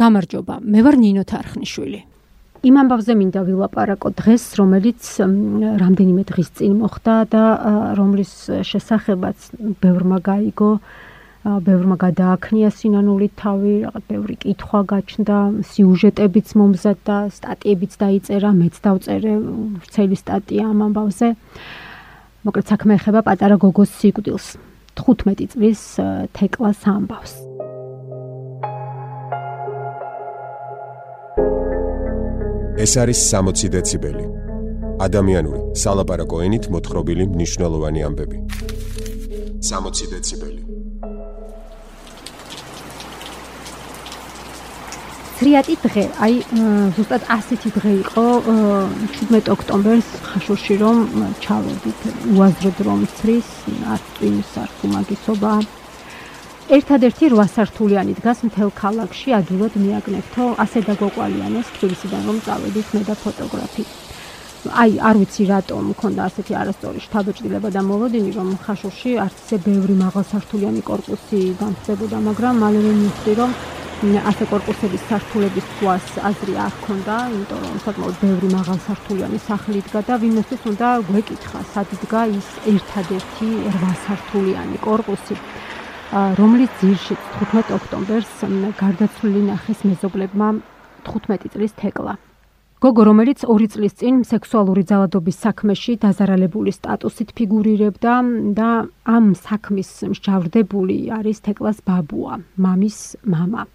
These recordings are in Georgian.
გამარჯობა, მე ვარ ნინო თარხნიშვილი. იმ ამბავზე მინდა ვილაპარაკო დღეს, რომელიც რამდენიმე დღის წინ მოხდა და რომლის შესახებაც ბევრმა გაიგო, ბევრმა გადააქნია სინანული თავი, რაღაც ბევრი კითხვა გაჩნდა, სიუჟეტებიც მომზადდა, სტატიებიც დაიწერა, მეც დავწერე ვრცელი სტატია ამ ამბავზე. მოკლედ საქმე ეხება პატარა გოგოს სიკვდილს. 15 წლის თეკლას ამბავს. ეს არის 60 დეციბელი. ადამიანური სალაპარაკო ენით მოთხრობილი მნიშვნელოვანი ამბები. 60 დეციბელი. ტრიატი დღე, აი ზუსტად ასეთი დღე იყო 17 ოქტომბერს ხაშურში რომ ჩავედით უაზროდ რომ ცრის არც წვიმის არც უმაგისობა ერთადერთი 8 სართულიანი დგას მთელ ქალაქში, ადვილად მიაგნებთო, ასე დაგვაყვალიანეს თბილისიდან რომ წავედით მე და ფოტოგრაფი. აი, არ ვიცი რატომ მქონდა ასეთი არასწორი შთაბეჭდილება და მოლოდინი, რომ ხაშურში არც ისე ბევრი მაღალსართულიანი კორპუსი დამხდებოდა, მაგრამ მალევე მივხვდი, რომ ასე კორპუსების სართულების თვას აზრი არ ქონდა, იმიტომ რომ საკმაოდ ბევრი მაღალსართულიანი სახლი დგა და ვინმესთვის უნდა გვეკითხა, სად დგა ის ერთადერთი 8 სართულიანი კორპუსი. რომლის ძირში 15 ოქტომბერს გარდაცვლილი ნახეს მეზობლებმა 15 წლის თეკლა. გოგო, რომელიც 2 წლის წინ სექსუალური ძალადობის საქმეში დაზარალებული სტატუსით ფიგურირებდა და ამ საქმის მსჯავრდებული არის თეკლას ბაბუა, მამის мама.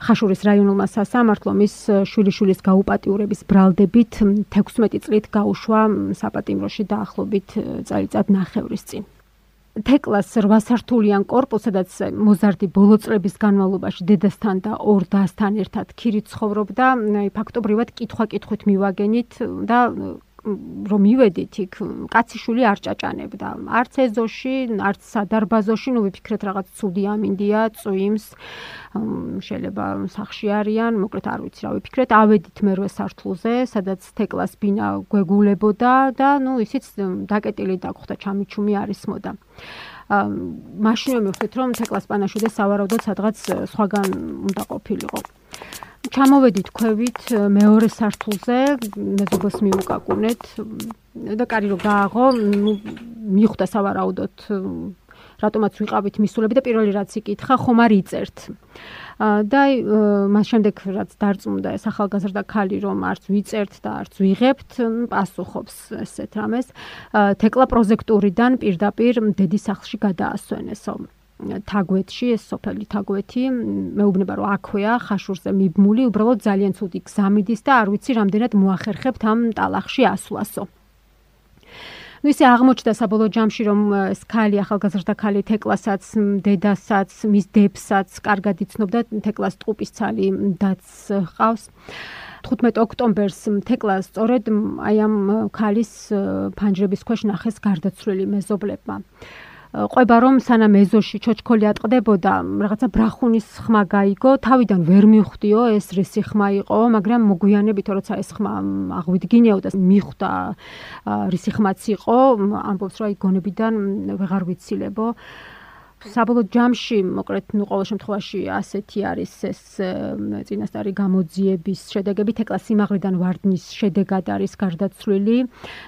ხაშურის რაიონულმა სასამართლომ ის შვილიშვილის გაუპატიურების ბრალდებით 16 წლით გაუშვა საპატიმროში დაახლოებით წელიწად ნახევრის წინ. თეკლას 8 სართულიან корпуსადაც მოზარდი ბოლო წლების განმავლობაში დედასთან და ორ დასთან ერთად ქირი ცხოვრობდა, ფაქტობრივად კითხვა-კითხვით მივაგენით და რომ მივედით იქ კაციშვილი არ ჭაჭანებდა. არც ეზოში არც სადარბაზოში ნუ ვიფიქრეთ რაღაც ცუდი ამინდია წვიმს შეიძლება სახში არიან მოკლედ არ ვიცი რა ვიფიქრეთ. ავედით მერვე სართულზე სადაც თეკლას ბინა გვეგულებოდა და ნუ ისიც დაკეტილი დაგხვდა ჩამიჩუმი არის მოდა მაშინვე მივხვდით რომ თეკლას პანაშვიდე სავარაუდოდ სადღაც სხვაგან უნდა ყოფილიყო ჩამოვედით ქვევით მეორე სართულზე, მეზობელს მიუკაკუნეთ და კარი რო გააღო, მიხვდა სავარაუდოდ რატომაც ვიყავით მისულები და პირველი რაც იკითხა, ხომ არ იწერთ. და მას შემდეგ რაც დარწმუნდა ეს ახალგაზრდა ქალი რომ არც ვიწერთ და არც ვიღებთ, პასუხობს ესეთ რამეს. თეკლა პროექტურიდან პირდაპირ დედის სახლში გადაასვენესო. თაგვეთში ეს სოფელი თაგვეთი მეუბნება რომ აქვეა ხაშურზე მიბმული უბრალოდ ძალიან ცუდი გზამიდის და არ ვიცი რამდენად მოახერხებთ ამ ტალახში ასვლასო. ну ისე აღმოჩნდა საბოლოო ჯამში რომ ეს ქალი ახალგაზრდა ქალი თეკლასაც დედასაც მის დებსაც კარგად იცნობდა თეკლას ტყუპის ცალი დაც ყავს 15 ოქტომბერს თეკლა სწორედ აი ამ ქალის ფანჯრების ქვეშ ნახეს გარდაცვლილი მეზობლებმა ყვება რომ სანამ ეზოში ჩოჩქოლი ატყდებოდა რაღაცა ბრახუნის ხმა გაიგო თავიდან ვერ მიხვდიო ეს რისი ხმა იყო მაგრამ მოგვიანებით როცა ეს ხმა აღვიდგინეო და მიხვდა რისი ხმაც იყო ამბობს რომ აი გონებიდან ვეღარ ვიცილებო საბოლოო ჯამში, მოკლედ, ნუ ყოველ შემთხვევაში ასეთი არის ეს წინასწარი გამოძიების შედეგები, თეკლა სიმაღლიდან ვარდნის შედეგად არის გარდაცვლილი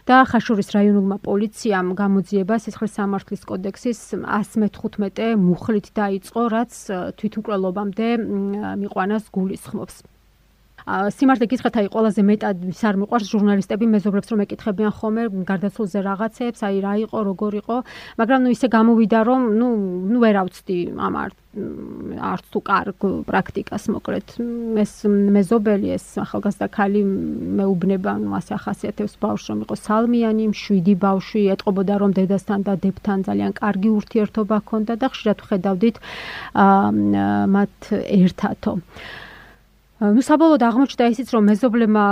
და ხაშურის რაიონულმა პოლიციამ გამოძიება სისხლის სამართლის კოდექსის 115 მუხლით დაიწყო, რაც თვითმკვლელობამდე მიყვანას გულისხმობს. სიმართლე გითხრათ, აი ყველაზე მეტად ვის არ მიყვარს ჟურნალისტები მეზობლებს რომ ეკითხებიან ხოლმე გარდაცვლზე რაღაცებს, აი რა იყო, როგორ იყო, მაგრამ ნუ ისე გამოვიდა რომ ნუ ნუ ვერავცდი ამ არც თუ კარგ პრაქტიკას მოკლედ ეს მეზობელი ეს ახალგაზრდა ქალი მეუბნება ნუ ასე ახასიათებს ბავშვს რომ იყო სალმიანი, შვიდი ბავშვი, ეტყობოდა რომ დედასთან და დებთან ძალიან კარგი ურთიერთობა ჰქონდა და ხშირად ხედავდით მათ ერთათო. Ну საბოლოოდ აღმოჩნდა ისიც რომ მეზობლებმა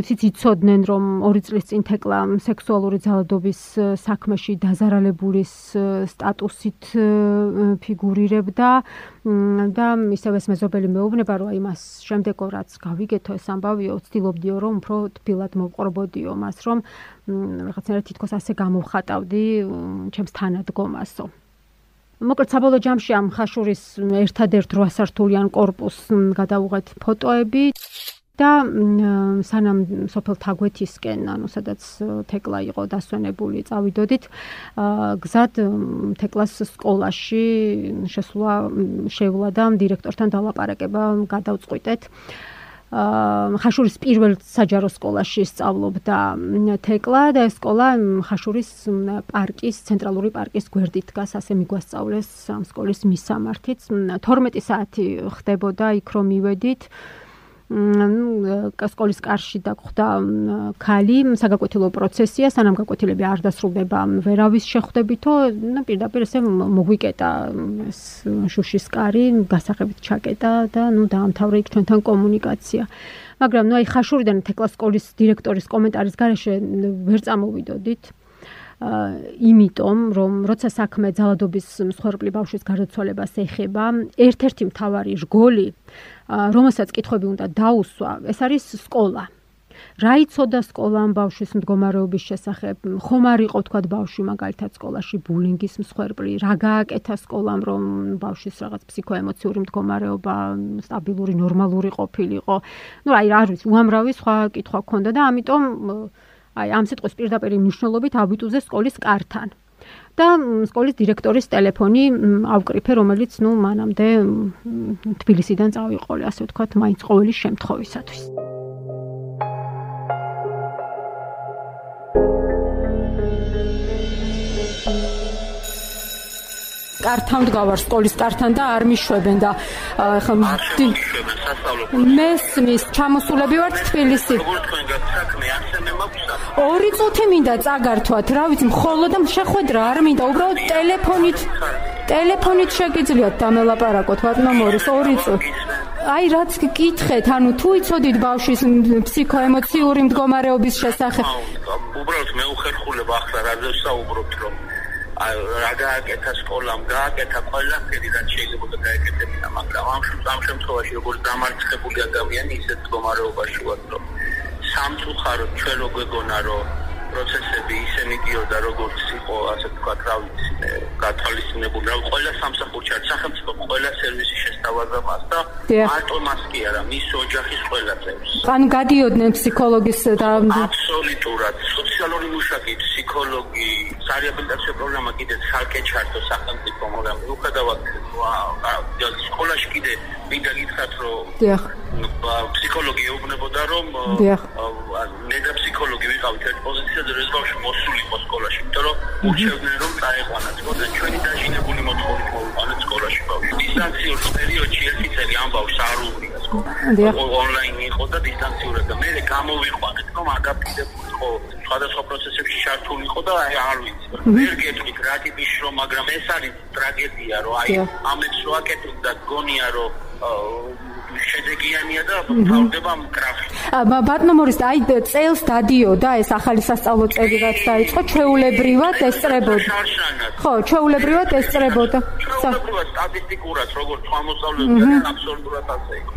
ისიც იცოდნენ რომ ორი წლის წინ თეკლა სექსუალური ძალადობის საქმეში დაზარალებულის სტატუსით ფიგურირებდა და ისევ ეს მეზობელი მეუბნება რომ აი მას შემდეგო რაც გავიგეთო ეს ამბავიო ვცდილობდიო რომ უფრო თბილად მოვყრობოდიო მას რომ რაღაცნაირად თითქოს ასე გამოვხატავდი ჩემს თანადგომასო მოკლედ საბოლოო ჯამში ამ ხაშურის ერთადერთ 8 სართულიან корпуს გადაუღეთ ფოტოები და სანამ სოფელ თაგვეთისკენ, ანუ სადაც თეკლა იყო დასვენებული, წავიდოდით, გზად თეკლას სკოლაში შესვლა შეევლა და დირექტორთან დალაპარაკება გადავწყვიტეთ. აა ხაშურის პირველ საჯარო სკოლაში სწავლობდა თეკლა და ეს სკოლა ხაშურის პარკის ცენტრალური პარკის გვერდით დგას, ასე მიგვასწავლეს სკოლის მისამართიც. 12 საათი ხდებოდა იქ რომ მივედით. ნუ სკოლის კარში დაგხვდა ქალი საგაკვეთილო პროცესია სანამ გაკვეთილები არ დასრულდება ვერავის შეხვდებითო ნუ პირდაპირ ესე მოგვიკეტა შუშის კარი გასახებით ჩაკეტა და ნუ დაამთავრა იქ ჩვენთან კომუნიკაცია. მაგრამ ნუ აი ხაშურიდან თეკლას სკოლის დირექტორის კომენტარის გარეშე ვერ წამოვიდოდით იმიტომ რომ როცა საქმე ძალადობის მსხვერპლი ბავშვის გარდაცვალებას ეხება ერთ-ერთი მთავარი რგოლი რომელსაც კითხვები უნდა დაუსვა, ეს არის სკოლა. რა იცოდა სკოლამ ბავშვის მდგომარეობის შესახებ? ხომ არ იყო თქვა ბავშვი მაგალითად სკოლაში ბულინგის მსხვერპლი? რა გააკეთა სკოლამ რომ ბავშვის რაღაც ფსიქოემოციური მდგომარეობა სტაბილური, ნორმალური ყოფილიყო? ну აი რა არის, უამრავი სხვა კითხვა გქონდა და ამიტომ აი ამ სიტყვის პირდაპირ მნიშვნელობით აბიტუზე სკოლის კართან. და სკოლის დირექტორის ტელეფონი ავკრიფე, რომელიც ნუ მანამდე თბილისიდან წავიყოლე, ასე ვთქვათ, მაინც ყოველი შემთხვევისათვის. კართან მდგავარ სკოლის კართან და არ მიშვებენ და ხა მესმის ჩამოსულები ვართ თბილისი. ორი წუთი მინდა წაგართვათ რა ვიცი მხოლოდ შეხვედრა არ მინდა უბრალოდ ტელეფონით ტელეფონით შეგიძლიათ დამელაპარაკოთ ბატონო მორის ორი წუთი აი რაც გკითხეთ ანუ თუ იცოდით ბავშვის ფსიქოემოციური მდგომარეობის შესახებ უბრალოდ მე უხერხულებ ახლა რაზე საუბრობთ რომ რა გააკეთა სკოლამ, გააკეთა ყველაფერი რაც შეიძლება გააკეთებინა, მაგრამ ამ ამ შემთხვევაში როგორც დამარცხებული ადამიანი ისეთ მდგომარეობაში ვარ, რომ სამწუხაროდ ჩვენ რო გვეგონა რომ პროცესები ისე მიდიოდა როგორც იყო ასე ვთქვათ რა ვიცი გათვალისწინებული რა ყველა სამსახურში არ სახელმწიფო ყველა სერვისი შესთავაზა მას და მარტო მას კი არა მის ოჯახის ყველა წევრს. ანუ გადიოდნენ ფსიქოლოგის და აბსოლუტურად სოციალური მუშაკი ფსიქოლოგი სარეაბილიტაციო პროგრამა კიდე ხალხე ჩართო სახელმწიფო მაგრამ უხადავად სკოლაში კიდე მინდა გითხრათ რომ დიახ. ფსიქოლოგი ეუბნებოდა რომ მე და ფსიქოლოგი ვიყავით ერთ პოზიციაზე რომ ეს ბავშვი მოსულიყო სკოლაში იმიტომ რომ უჩევდნენ რომ წაეყვანათ. და ჩვენი დაჟინებული მოთხოვნით მოვიყვანეთ სკოლაში ბავშვი დისტანციურ პერიოდში ერთი წელი ამ ბავშვს არ უღრია სკოლა ონლაინ იყო და დისტანციურად და მე გამოვიყვანეთ რომ ადაპტირებული იყო სხვადასხვა პროცესებში ჩართული იყო და აი არ ვიცი. ვერ გეტყვით რა ტიპის შრომ მაგრამ ეს არის ტრაგედია რომ აი ამებს რო აკეთებ და გონია რომ შედეგიანია და მთავრდება ამ გრაფიკს. ბატონო მორისტა, აი წელს დადიოდა ეს ახალი სასწავლო წელი რაც დაიწყო, ჩვეულებრივად ესწრებოდა. ხო, ჩვეულებრივად ესწრებოდა. ჩვეულებრივად სტატისტიკურად როგორც მოსწავლეები არიან აბსოლუტურად ასე იყო.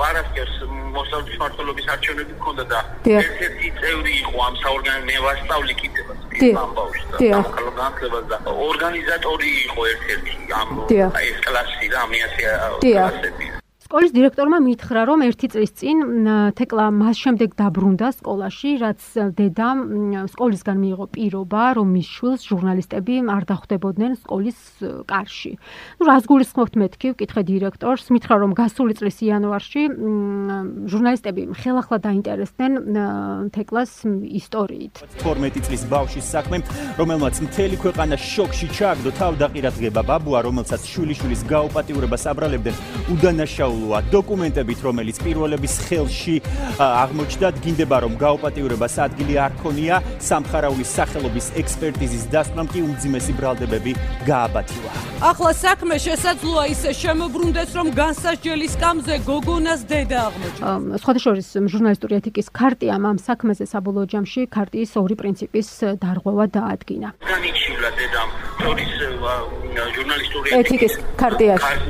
პარასკევს მოსწავლეების მართლობის არჩევნები ჰქონდა და ერთ-ერთი წევრი იყო ამ საორგანიზაციო მე ვასწავლი კიდევაც ამბავში და განხლებას და ორგანიზატორი იყო ერთ-ერთი ამ ეს კლასი და ამიასი კლასები. სკოლის დირექტორმა მითხრა, რომ ერთი წლის წინ თეკლა მას შემდეგ დაბრუნდა სკოლაში, რაც დედამ სკოლისგან მიიღო პირობა, რომ მის შვილს ჟურნალისტები არ დახვდებოდნენ სკოლის კარში. ნუ რას გულისხმობთ მეთქი, ვკითხე დირექტორს, მითხრა, რომ გასული წლის იანვარში ჟურნალისტები ხელახლა დაინტერესდნენ თეკლას ისტორიით. 12 წლის ბავშვის საქმე, რომელმაც მთელი ქვეყანა შოკში ჩააგდო, თავდაყირაღება ბაბუა, რომელსაც შვილიშვილის გაუპატიურებას აბრალებდნენ უდანაშაულ გამოვლვა დოკუმენტებით, რომელიც პირველების ხელში აღმოჩნდა, დგინდება რომ გაუპატიურებას ადგილი არ ქონია, სამხარაულის სახელობის ექსპერტიზის დასკვნამ კი უმძიმესი ბრალდებები გააბათილა. ახლა საქმე შესაძლოა ისე შემოbrunდეს, რომ განსასჯელის კამზე გოგონას დედა აღმოჩნდა. სხვადასხვა ჟურნალისტური ეთიკის ქარტიამ ამ საქმეზე საბოლოო ჯამში ქარტიის ორი პრინციპის დარღვევა დაადგინა. განიჩილა დედამ თორის ჟურნალისტური ეთიკის ქარტიაში.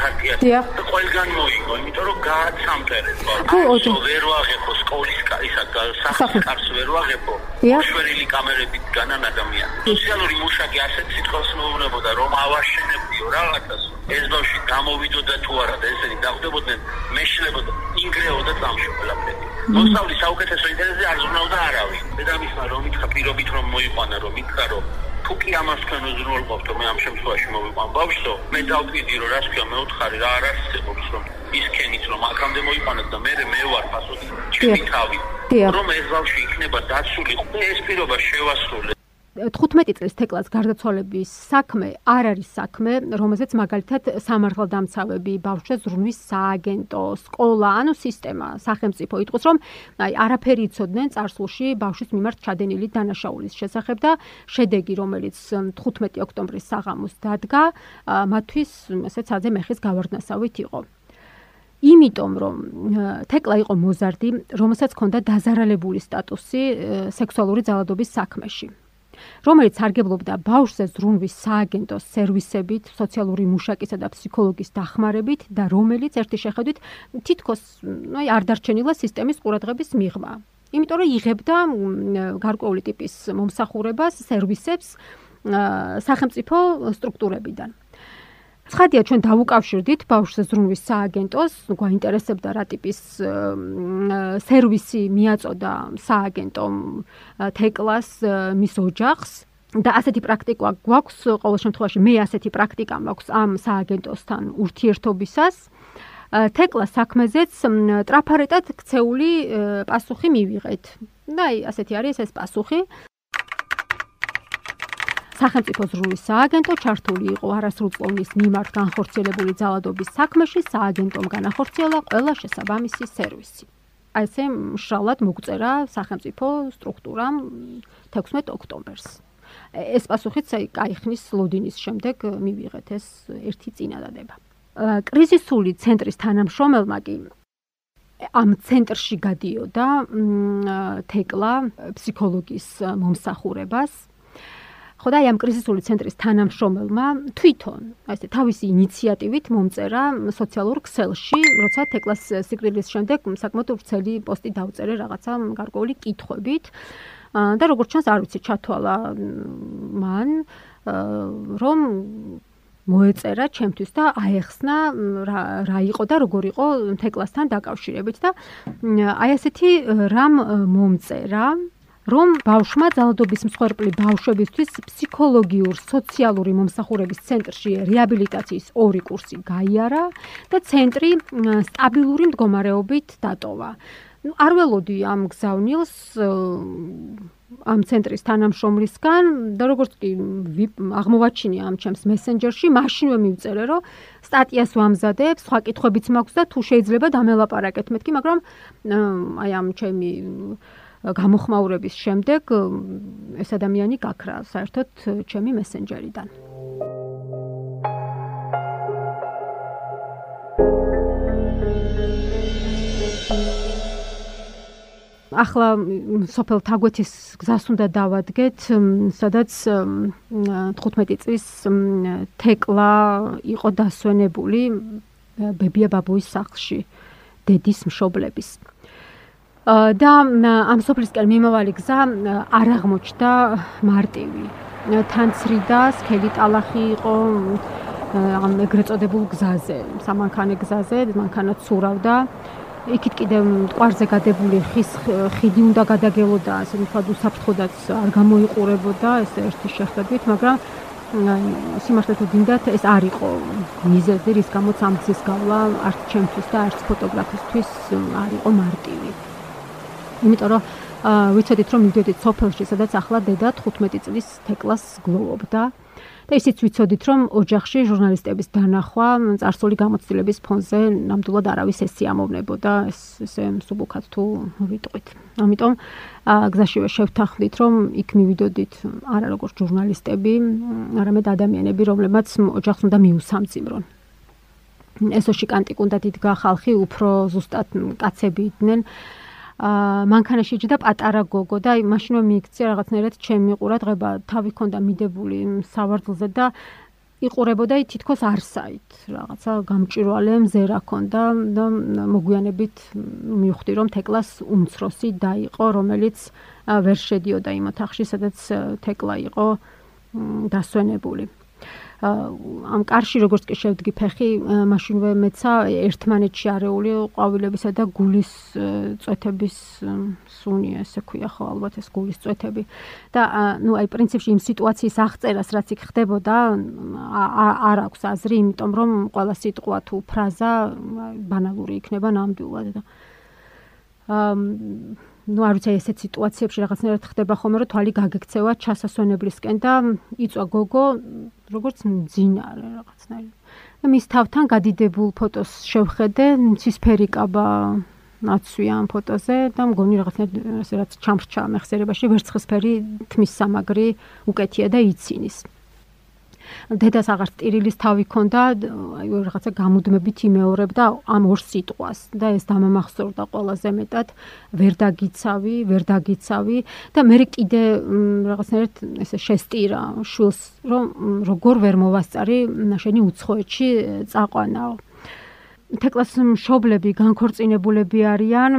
ქარტიაში. და ყველგან მოიგო, იმიტომ რომ გააცამფერე. ხო, ვერ ვაღებო სკოლის ისა სახის ვერ ვაღებო. შვერილი კამერებით განან ადამიანი. სოციალური მუშაკი ასეთ სიტყვას მოუბრებოდა, რომ ავაშენებდიო რაღაცას. ეს ბავშვი გამოვიდოდა თუ არა და ესენი დახვდებოდნენ, მეშლებოდა, ინგრეოდა წამში ყველაფერი. მოსავლის საუკეთესო ინტერესზე არ ზრუნავდა არავინ. დედამისმა რომ ითქა პირობით რომ მოიყვანა, რომ ითქა რომ თუ კი ამასთან უზრუნველყოფთო მე ამ შემთხვევაში მოვიყვან ბავშვო მე დავკვიდი რომ რა თქვა მე უთხარი რა არ არსებობს რომ ის ქენით რომ აქამდე მოიყვანოთ და მე მე ვარ ფასოდი. ჩემი თავი რომ ეს ბავშვი იქნება დაცული ეს პირობა შევასრულე 15 წლის თეკლას გარდაცვალების საქმე არ არის საქმე, რომელზეც მაგალითად სამართალდამცავები, ბავშვებს ზრუნვის სააგენტო, სკოლა, ანუ სისტემა, სახელმწიფო იტყვის, რომ აი არაფერი იცოდნენ წარსულში ბავშვის მიმართ ჩადენილი დანაშაულის შესახებ და შედეგი, რომელიც 15 ოქტომბრის საღამოს დადგა, მათთვის ესე ცაძე მეხის გავარდნასავით იყო. იმიტომ რომ თეკლა იყო მოზარდი, რომელსაც ჰქონდა დაზარალებული სტატუსი სექსუალური ძალადობის საქმეში. რომელიც არგებლობდა ბავშვზე ზრუნვის სააგენტოს სერვისებით, სოციალური მუშაკისა და ფსიქოლოგის დახმარებით და რომელიც ერთი შეხედვით თითქოს აი არ დარჩენილა სისტემის ყურადღების მიღმა. იმიტომ რომ იღებდა გარკვეული ტიპის მომსახურებას, სერვისებს სახელმწიფო სტრუქტურებიდან. ცხადია ჩვენ დავუკავშირდით ბავშვზე ზრუნვის სააგენტოს, გვაინტერესებდა რა ტიპის სერვისი მიაწოდა სააგენტომ თეკლას მის ოჯახს და ასეთი პრაქტიკა გვაქვს ყოველ შემთხვევაში მე ასეთი პრაქტიკა მაქვს ამ სააგენტოსთან ურთიერთობისას თეკლა საქმეზეც ტრაფარეტად ქცეული პასუხი მივიღეთ. და აი ასეთი არის ეს პასუხი. სახელმწიფო ზრულის სააგენტო ჩართული იყო არასრულწლოვნის მიმართ განხორციელებული ძალადობის საქმეში სააგენტომ განახორციელა ყველა შესაბამისი სერვისი. აი ესე მშრალად მოგწერა სახელმწიფო სტრუქტურამ 16 ოქტომბერს. ეს პასუხიც აი кайხნის ლოდინის შემდეგ მივიღეთ ეს ერთი წინადადება. კრიზისული ცენტრის თანამშრომელმა კი ამ ცენტრში გადიოდა თეკლა ფსიქოლოგის მომსახურებას ხო და აი ამ კრიზისული ცენტრის თანამშრომელმა თვითონ აი ესე თავისი ინიციატივით მომწერა სოციალურ ქსელში, როცა თეკლას სიკვდილის შემდეგ საკმაოდ ვრცელი პოსტი დაუწერე რაღაცა გარკვეული კითხვებით. და როგორც ჩანს, არ ვიცი, ჩათვალა მან რომ მოეწერა ჩემთვის და აეხსნა რა იყო და როგორ იყო თეკლასთან დაკავშირებით და აი ასეთი რამ მომწერა რომ ბავშვმა ძალადობის მსხვერპლი ბავშვებისთვის ფსიქოლოგიურ სოციალური მომსახურების ცენტრში რეაბილიტაციის ორი კურსი გაიარა და ცენტრი სტაბილური მდგომარეობით დატოვა. ну არ ველოდი ამ გზავნილს ამ ცენტრის თანამშრომლისგან და როგორც კი აღმოვაჩინე ამ ჩემს მესენჯერში მაშინვე მივწერე რომ სტატიას ვამზადებ სხვა კითხვებიც მაქვს და თუ შეიძლება დამელაპარაკეთ მეთქი მაგრამ აი ამ ჩემი გამოხმაურების შემდეგ ეს ადამიანი გაქრა საერთოდ ჩემი მესენჯერიდან. ახლა სოფელ თაგვეთის გზას უნდა დავადგეთ, სადაც 15 წლის თეკლა იყო დასვენებული ბებია ბაბუის სახლში დედის მშობლების. და ამ სოფლისკენ მიმავალი გზა არ აღმოჩნდა მარტივი. თანცრიდა, სქელი ტალახი იყო ამ ეგრეთ წოდებულ გზაზე, სამანქანე გზაზე, მანქანა ცურავდა. იქით კიდევ მტყარზე გადებული ხის ხიდი უნდა გადაგელოდა, ასე ვთქვათ, უსაფრთხოდაც არ გამოიყურებოდა ეს ერთი შეხედვით, მაგრამ სიმართლე თუ გინდათ, ეს არ იყო მიზეზი, რის გამოც ამ გზის გავლა არც ჩემთვის და არც ფოტოგრაფისტვის არ იყო მარტივი. იმიტომ რომ ვიცოდით რომ მიდოდით სოფელში სადაც ახლა დედა 15 წლის თეკლას გლოვობდა. და ისიც ვიცოდით რომ ოჯახში ჟურნალისტების დანახვა წარსული გამოცდილების ფონზე ნამდვილად არავის ესიამოვნებოდა ეს ესე მსუბუქად თუ ვიტყვით ამიტომ გზაშივე შევთანხმდით რომ იქ მივიდოდით არა როგორც ჟურნალისტები არამედ ადამიანები რომლებმაც ოჯახს უნდა მიუსამძიმრონ ესოში კანტიკ უნდა დიდგა ხალხი უფრო ზუსტად კაცები იდნენ მანქანაში იჯდა პატარა გოგო და აი მაშინვე მიიქცია რაღაცნაირად ჩემი ყურადღება თავი ქონდა მიდებული სავარძელზე და იყურებოდა თითქოს არსაით რაღაცა გამჭირვალე მზერა ქონდა და მოგვიანებით მივხვდი რომ თეკლას უმცროსი დაიყო რომელიც ვერ შედიოდა იმ ოთახში სადაც თეკლა იყო დასვენებული ამ კარში როგორც კი შევდგი ფეხი, მაშინვე მეცა ერთმანეთში არეული ყვავილებისა და გულის წვეთების სუნი, ესე ქვია ხო, ალბათ ეს გულის წვეთები. და ნუ აი პრინციპში იმ სიტუაციის აღწერას რაც იქ ხდებოდა, არ აქვს აზრი, იმიტომ რომ ყველა სიტყვა თუ ფრაზა ბანალური იქნება ნამდვილად და ამ ну, არ ვიცი, ესეთ სიტუაციებში რაღაცნაირად ხდება ხოლმე, რომ თვალი გაგექცევა ჩასასვენებლისკენ და იწვა გოგო როგორც მძინარე რაღაცნაირად. და მის თავთან გადიდებულ ფოტოს შევხედე, ცისფერი კაბა ნაცვია ამ ფოტოზე და მგონი რაღაცნაირად ასე რაც ჩამრჩა მეხსიერებაში ვერცხლისფერი თმის სამაგრი უკეთია და იცინის. დედას აღარ ტირილის თავი ქონდა, აი რაღაცა გამუდმებით იმეორებდა ამ ორ სიტყვას და ეს დამამახსოვრდა ყველაზე მეტად ვერ დაგიცავი, ვერ დაგიცავი და მე კიდე რაღაცნაირად ესე შესტირა შულს, რომ როგორ ვერ მოვასწარი შენი უცხოეთში წაყვანაო. თეკლას მშობლები განქორწინებულები არიან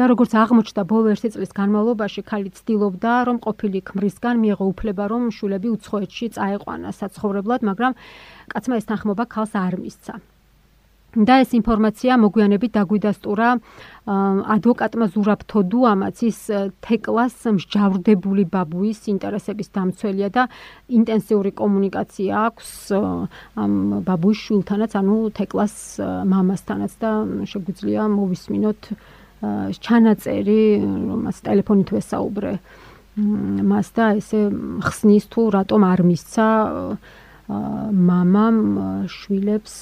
და როგორც აღმოჩნდა ბოლო ერთი წლის განმავლობაში ქალი ცდილობდა რომ ყოფილი ქმრისგან მიიღო უფლება რომ შულები უცხოეთში წაეყვანა საცხოვრებლად მაგრამ კაცმა ეს თანხმობა ქალს არ მისცა და ეს ინფორმაცია მოგვიანებით დაგვიდასტურა ადვოკატმა ზურაბ თოდუამაც ის თეკლას მსჯავრდებული ბაბუის ინტერესების დამცველია და ინტენსიური კომუნიკაცია აქვს ამ ბაბუის შულთანაც ანუ თეკლას მამასთანაც და შეგვიძლია მოვისმინოთ ჩანაწერი რომელს ტელეფონით ვესაუბრე მას და ესე ხსნის თუ რატომ არ მისცა მამამ შვილებს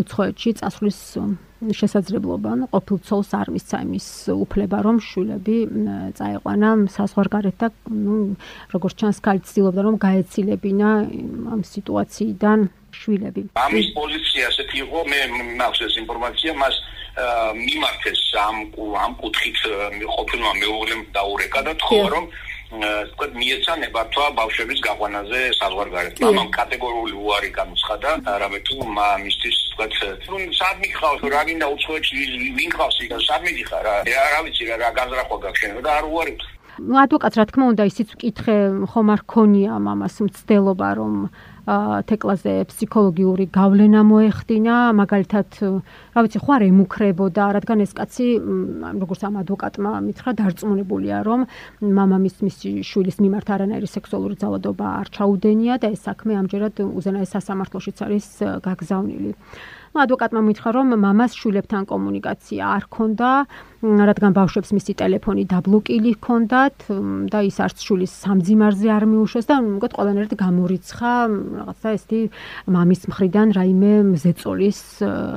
უცხოეთში წასვლის შესაძლებლობა, ანუ ყოფილ ცოლს არ მისცა იმის უფლება, რომ შვილები წაეყვანა საზღვარგარეთ და ნუ როგორც ჩანს, კალი ცდილობდა რომ გაეცილებინა ამ სიტუაციიდან შვილები. ამის პოზიცია ასეთი იყო, მე მაქვს ეს ინფორმაცია, მას მიმართეს ამ ამ კუთხით ყოფილმა მეუღლემ დაურეკა და თქვა რომ თქვა მიეცანება თქვა ბავშვების გაყვანაზე საზღვარგარეთ. მამამ კატეგორიული უარი განუცხადა, რამე თუ მამისთვის თქვა თუ სად მიხავს რა გინდა უცხოეთში ვინ ხავს იქ სად მიდიხარ რა რა ვიცი რა გაზრახვა გაქვს შენ და არ უარი ну адвокат რა თქმა უნდა ისიც ვკითხე ხომ არ ქონია მამას მცდელობა რომ თეკლაზე ფსიქოლოგიური გავლენა მოეხდინა, მაგალითად, რა ვიცი, ხო არ ემუქრებოდა, რადგან ეს კაცი, როგორც ამ ადვოკატმა მითხრა, დარწმუნებულია, რომ მამამის მისი შვილის მიმართ არანაირი სექსუალური ძალადობა არ ჩაუდენია და ეს საქმე ამჯერად უზენაეს სასამართლოშიც არის გაგზავნილი. ადვოკატმა მითხრა, რომ მამას შვილებთან კომუნიკაცია არ ჰქონდა, რადგან ბავშვებს მისი ტელეფონი დაბლოკილი ჰქონდათ და ის არც შვილის სამძიმარზე არ მიუშვეს და მგონი ყველანაირად გამორიცხა რაღაცა ესეთი მამის მხრიდან რაიმე ზეწოლის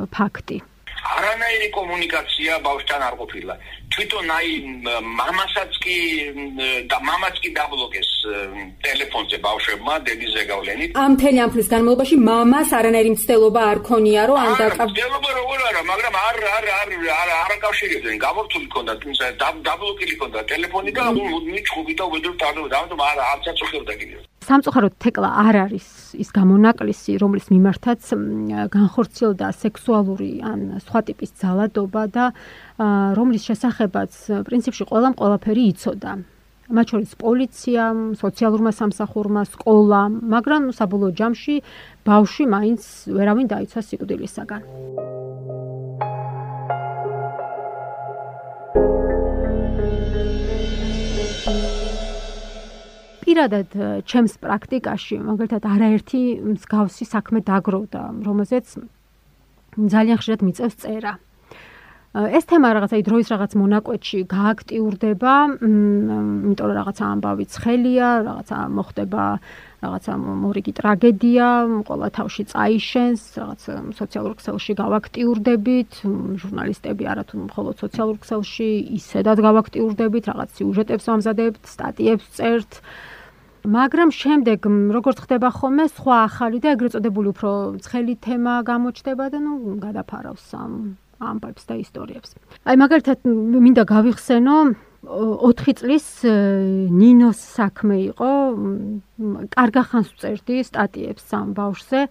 ფაქტი. არანაირი კომუნიკაცია ბავშვთან არ ყოფილა. თვითონ აი მამასაც კი და მამაც კი დაბლოკეს ტელეფონზე ბავშვებმა დედის ზეგავლენით. ამ თელი ამ ფრის განმავლობაში მამას არანაირი მცდელობა არ ქონია, რომ ან დაკავ. მცდელობა როგორ არა, მაგრამ არ არ არ არ არ აკავშირებდნენ. გამორთული ქონდა, თუმცა დაბლოკილი ქონდა ტელეფონი და მუდმივ ჩხუბი და უბედურ თავდება, ამიტომ არ არ წაწუხებდა კიდევ. სამწუხაროდ თეკლა არ არის ის გამონაკლისი, რომლის მიმართაც განხორციელდა სექსუალური ან სხვა ტიპის ძალადობა და რომლის შესახებაც პრინციპში ყველამ ყველაფერი იცოდა. მათ შორის პოლიციამ, სოციალურმა სამსახურმა, სკოლამ, მაგრამ საბოლოო ჯამში ბავშვი მაინც ვერავინ დაიცვა სიკვდილისაგან. პირადად ჩემს პრაქტიკაში მაგალითად არაერთი მსგავსი საქმე დაგროვდა, რომელზეც ძალიან ხშირად მიწევს წერა. ეს თემა რაღაცა დროის რაღაც მონაკვეთში გააქტიურდება, იმიტომ რომ რაღაცა ამბავი ცხელია, რაღაცა მოხდება რაღაცა მორიგი ტრაგედია, ყველა თავში წაიშენს, რაღაც სოციალურ ქსელში გავაქტიურდებით, ჟურნალისტები არათუ მხოლოდ სოციალურ ქსელში ისედაც გავაქტიურდებით, რაღაც სიუჟეტებს ვამზადებთ, სტატიებს წერთ. მაგრამ შემდეგ როგორც ხდება ხოლმე სხვა ახალი და ეგრეთ წოდებული უფრო ცხელი თემა გამოჩნდება და ნუ გადაფარავს ამ ამბებს და ისტორიებს. აი მაგალითად მინდა გავიხსენო 4 წლის ნინოს საქმე იყო. კარგა ხანს წერდი სტატიებს სამ ბავშვზე.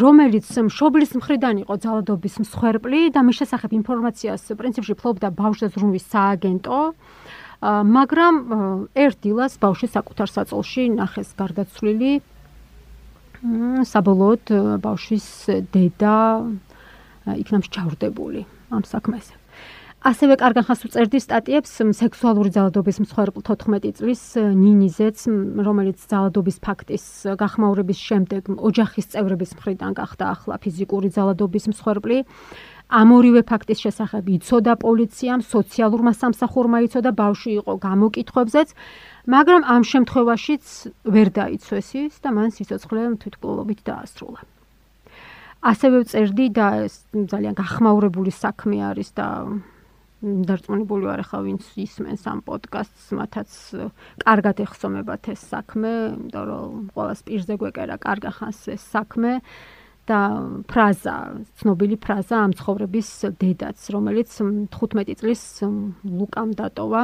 რომელიც მშობლის მხრიდან იყო ძალადობის მსხვერპლი და მის შესახებ ინფორმაციას პრინციპში ფლობდა ბავშვზე ზრუნვის სააგენტო. მაგრამ ერთ დილას ბავშვი საკუთარ საწოლში ნახეს გარდაცვლილი. საბოლოოდ ბავშვის დედა იქნა მსჯავრდებული ამ საქმეზე. ასევე კარგან ხას უწერდი სტატიებს სექსუალური ძალადობის მსხვერპლ 14 წლის ნინიზეც, რომელიც ძალადობის ფაქტის გახმაურების შემდეგ ოჯახის წევრების მხრიდან გახდა ახლა ფიზიკური ძალადობის მსხვერპლი. ამ ორივე ფაქტის შესახებ იცოდა პოლიციამ, სოციალურმა სამსახურმა იცოდა, ბავშვი იყო გამოკითხვებზეც, მაგრამ ამ შემთხვევაშიც ვერ დაიცვეს ის და მან სიცოცხლე თვითკვლობით დაასრულა. ასევე წერდი და ეს ძალიან გახმაურებული საქმე არის და დარწმუნებული ვარ ახლა ვინც ისმენს ამ პოდკასტს მათაც კარგად ეხსომებათ ეს საქმე, იმიტომ რომ ყოველს პირზე გვეკერა კარგა ხანს ეს საქმე და ფრაზა, ცნობილი ფრაზა ამ ცხოვრების დედაც, რომელიც 15 წლის ლუკამ დატოვა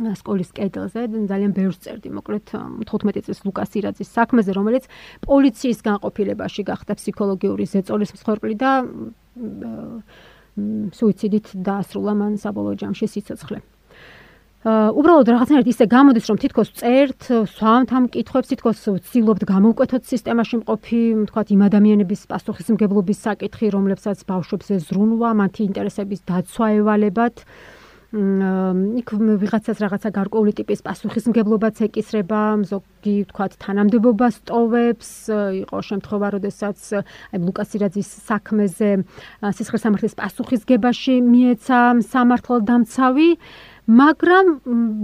სკოლის კედელზე ძალიან ბევრს წერდი მოკლედ 15 წლის ლუკას ირაძის საქმეზე რომელიც პოლიციის განყოფილებაში გახდა ფსიქოლოგიური ზეწოლის მსხვერპლი და სუიციდით დაასრულა მან საბოლოო ჯამში სიცოცხლე. უბრალოდ რაღაცნაირად ისე გამოდის რომ თითქოს წერთ, სვამთ ამ კითხვებს, თითქოს ვცდილობთ გამოვკვეთოთ სისტემაში მყოფი, თქვათ იმ ადამიანების პასუხისმგებლობის საკითხი, რომლებსაც ბავშვებზე ზრუნვა, მათი ინტერესების დაცვა ევალებათ. აა იქ ვიღაცას რაღაცა გარკვეული ტიპის პასუხისმგებლობაც ეკისრება, ზოგი თქვათ თანამდებობას ტოვებს, იყო შემთხვევა, როდესაც აი ლუკას ირაძის საქმეზე სისხლის სამართლის პასუხისგებაში მიეცა სამართლო დამცავი, მაგრამ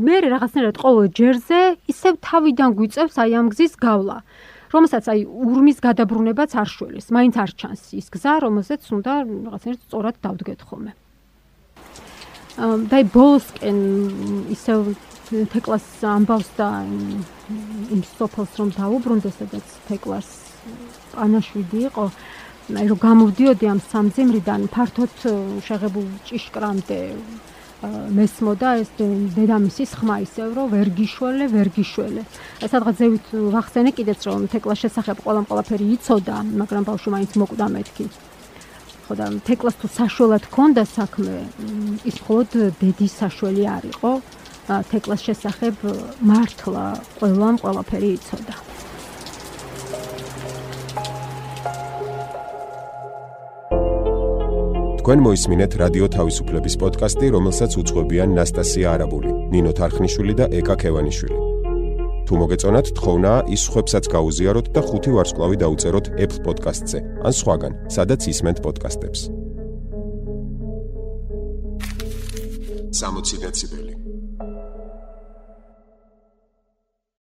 მე რაღაცნაირად ყოველ ჯერზე ისევ თავიდან გვიწევს აი ამ გზის გავლა. რომელსაც აი ურმის გადაბრუნებაც არ შველის, მაინც არ ჩანს ის გზა, რომელზეც უნდა რაღაცნაირად სწორად დავდგეთ ხოლმე. და ბოლსკენ ისე თეკლას ამბავს და იმ სოფელს რომ დაუბრუნდეს სადაც თეკლას პანაშვიდი იყო აი რომ გამოვდიოდი ამ სამძიმრიდან ფართოდ შეღებულ ჭიშკრამდე მესმოდა ეს დედამისის ხმა ისევ რომ ვერ გიშველე ვერ გიშველე. სადღაც ზევით ვახსენე კიდეც რომ თეკლას შესახებ ყველამ ყველაფერი იცოდა მაგრამ ბავშვი მაინც მოკვდა მეთქი. ხო და თეკლას თუ საშუალად ქონდა საქმე ის მხოლოდ დედის საშველი არ იყო. თეკლას შესახებ მართლა ყველამ ყველაფერი იცოდა თქვენ მოისმინეთ რადიო თავისუფლების პოდკასტი რომელსაც უძღვებიან ნასტასია არაბული ნინო თარხნიშვილი და ეკა ქევანიშვილი თუ მოგეწონათ თხოვნა ის ხვებსაც გაუზიაროთ და ხუთი ვარსკვლავი დაუწეროთ Apple Podcast-ზე ან სხვაგან, სადაც ისმენთ პოდკასტებს. 60 დეციბელი